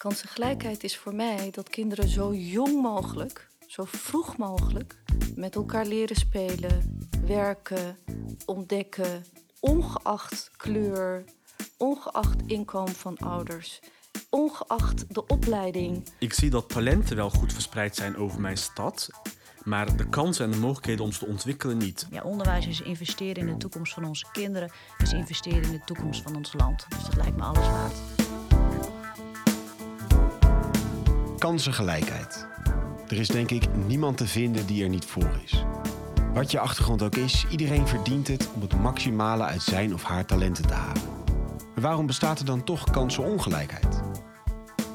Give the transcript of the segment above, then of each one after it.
Kansengelijkheid is voor mij dat kinderen zo jong mogelijk, zo vroeg mogelijk, met elkaar leren spelen, werken, ontdekken, ongeacht kleur, ongeacht inkomen van ouders, ongeacht de opleiding. Ik zie dat talenten wel goed verspreid zijn over mijn stad, maar de kansen en de mogelijkheden om ze te ontwikkelen niet. Ja, onderwijs is investeren in de toekomst van onze kinderen, is investeren in de toekomst van ons land. Dus dat lijkt me alles waard. Kansengelijkheid. Er is denk ik niemand te vinden die er niet voor is. Wat je achtergrond ook is, iedereen verdient het om het maximale uit zijn of haar talenten te halen. Maar waarom bestaat er dan toch kansenongelijkheid?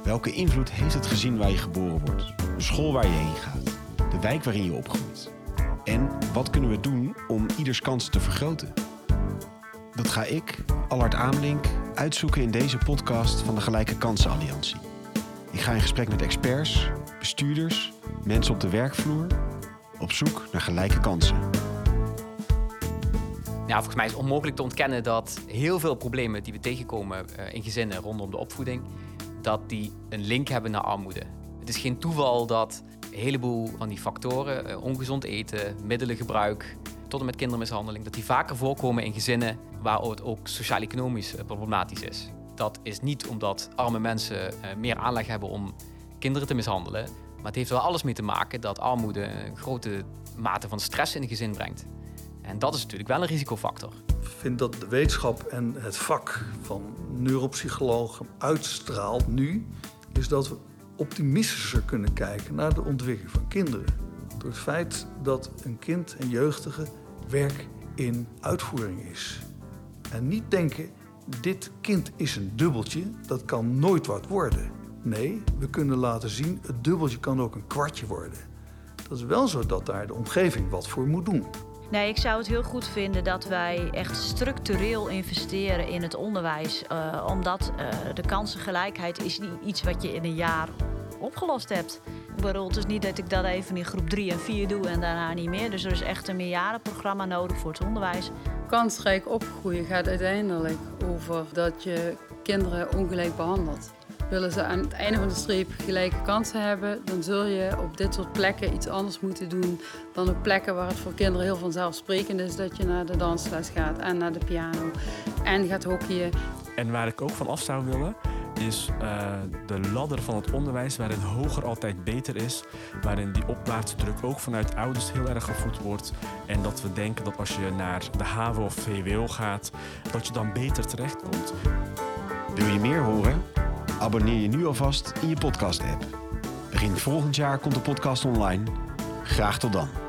Welke invloed heeft het gezin waar je geboren wordt, de school waar je heen gaat, de wijk waarin je opgroeit? En wat kunnen we doen om ieders kansen te vergroten? Dat ga ik, Allard Amelink, uitzoeken in deze podcast van de Gelijke Kansen Alliantie. Ga in gesprek met experts, bestuurders, mensen op de werkvloer, op zoek naar gelijke kansen. Ja, volgens mij is het onmogelijk te ontkennen dat heel veel problemen die we tegenkomen eh, in gezinnen rondom de opvoeding, dat die een link hebben naar armoede. Het is geen toeval dat een heleboel van die factoren, eh, ongezond eten, middelengebruik, tot en met kindermishandeling, dat die vaker voorkomen in gezinnen waar het ook sociaal-economisch eh, problematisch is. Dat is niet omdat arme mensen meer aanleg hebben om kinderen te mishandelen, maar het heeft wel alles mee te maken dat armoede een grote mate van stress in een gezin brengt. En dat is natuurlijk wel een risicofactor. Ik vind dat de wetenschap en het vak van neuropsychologen uitstraalt nu, is dat we optimistischer kunnen kijken naar de ontwikkeling van kinderen. Door het feit dat een kind en jeugdige werk in uitvoering is. En niet denken, dit kind is een dubbeltje, dat kan nooit wat worden. Nee, we kunnen laten zien, het dubbeltje kan ook een kwartje worden. Dat is wel zo dat daar de omgeving wat voor moet doen. Nee, ik zou het heel goed vinden dat wij echt structureel investeren in het onderwijs. Uh, omdat uh, de kansengelijkheid is niet iets wat je in een jaar opgelost hebt. Ik bedoel, het is niet dat ik dat even in groep 3 en 4 doe en daarna niet meer. Dus er is echt een meerjarenprogramma nodig voor het onderwijs. Kansrijk opgroeien gaat uiteindelijk over dat je kinderen ongelijk behandelt. Willen ze aan het einde van de streep gelijke kansen hebben, dan zul je op dit soort plekken iets anders moeten doen dan op plekken waar het voor kinderen heel vanzelfsprekend is dat je naar de dansles gaat en naar de piano en gaat hockeyen. En waar ik ook van af zou willen, is uh, de ladder van het onderwijs, waarin hoger altijd beter is. Waarin die opwaartse ook vanuit ouders heel erg gevoed wordt. En dat we denken dat als je naar de HAVO of VWO gaat, dat je dan beter terechtkomt. Wil je meer horen? Abonneer je nu alvast in je podcast-app. Begin volgend jaar komt de podcast online. Graag tot dan.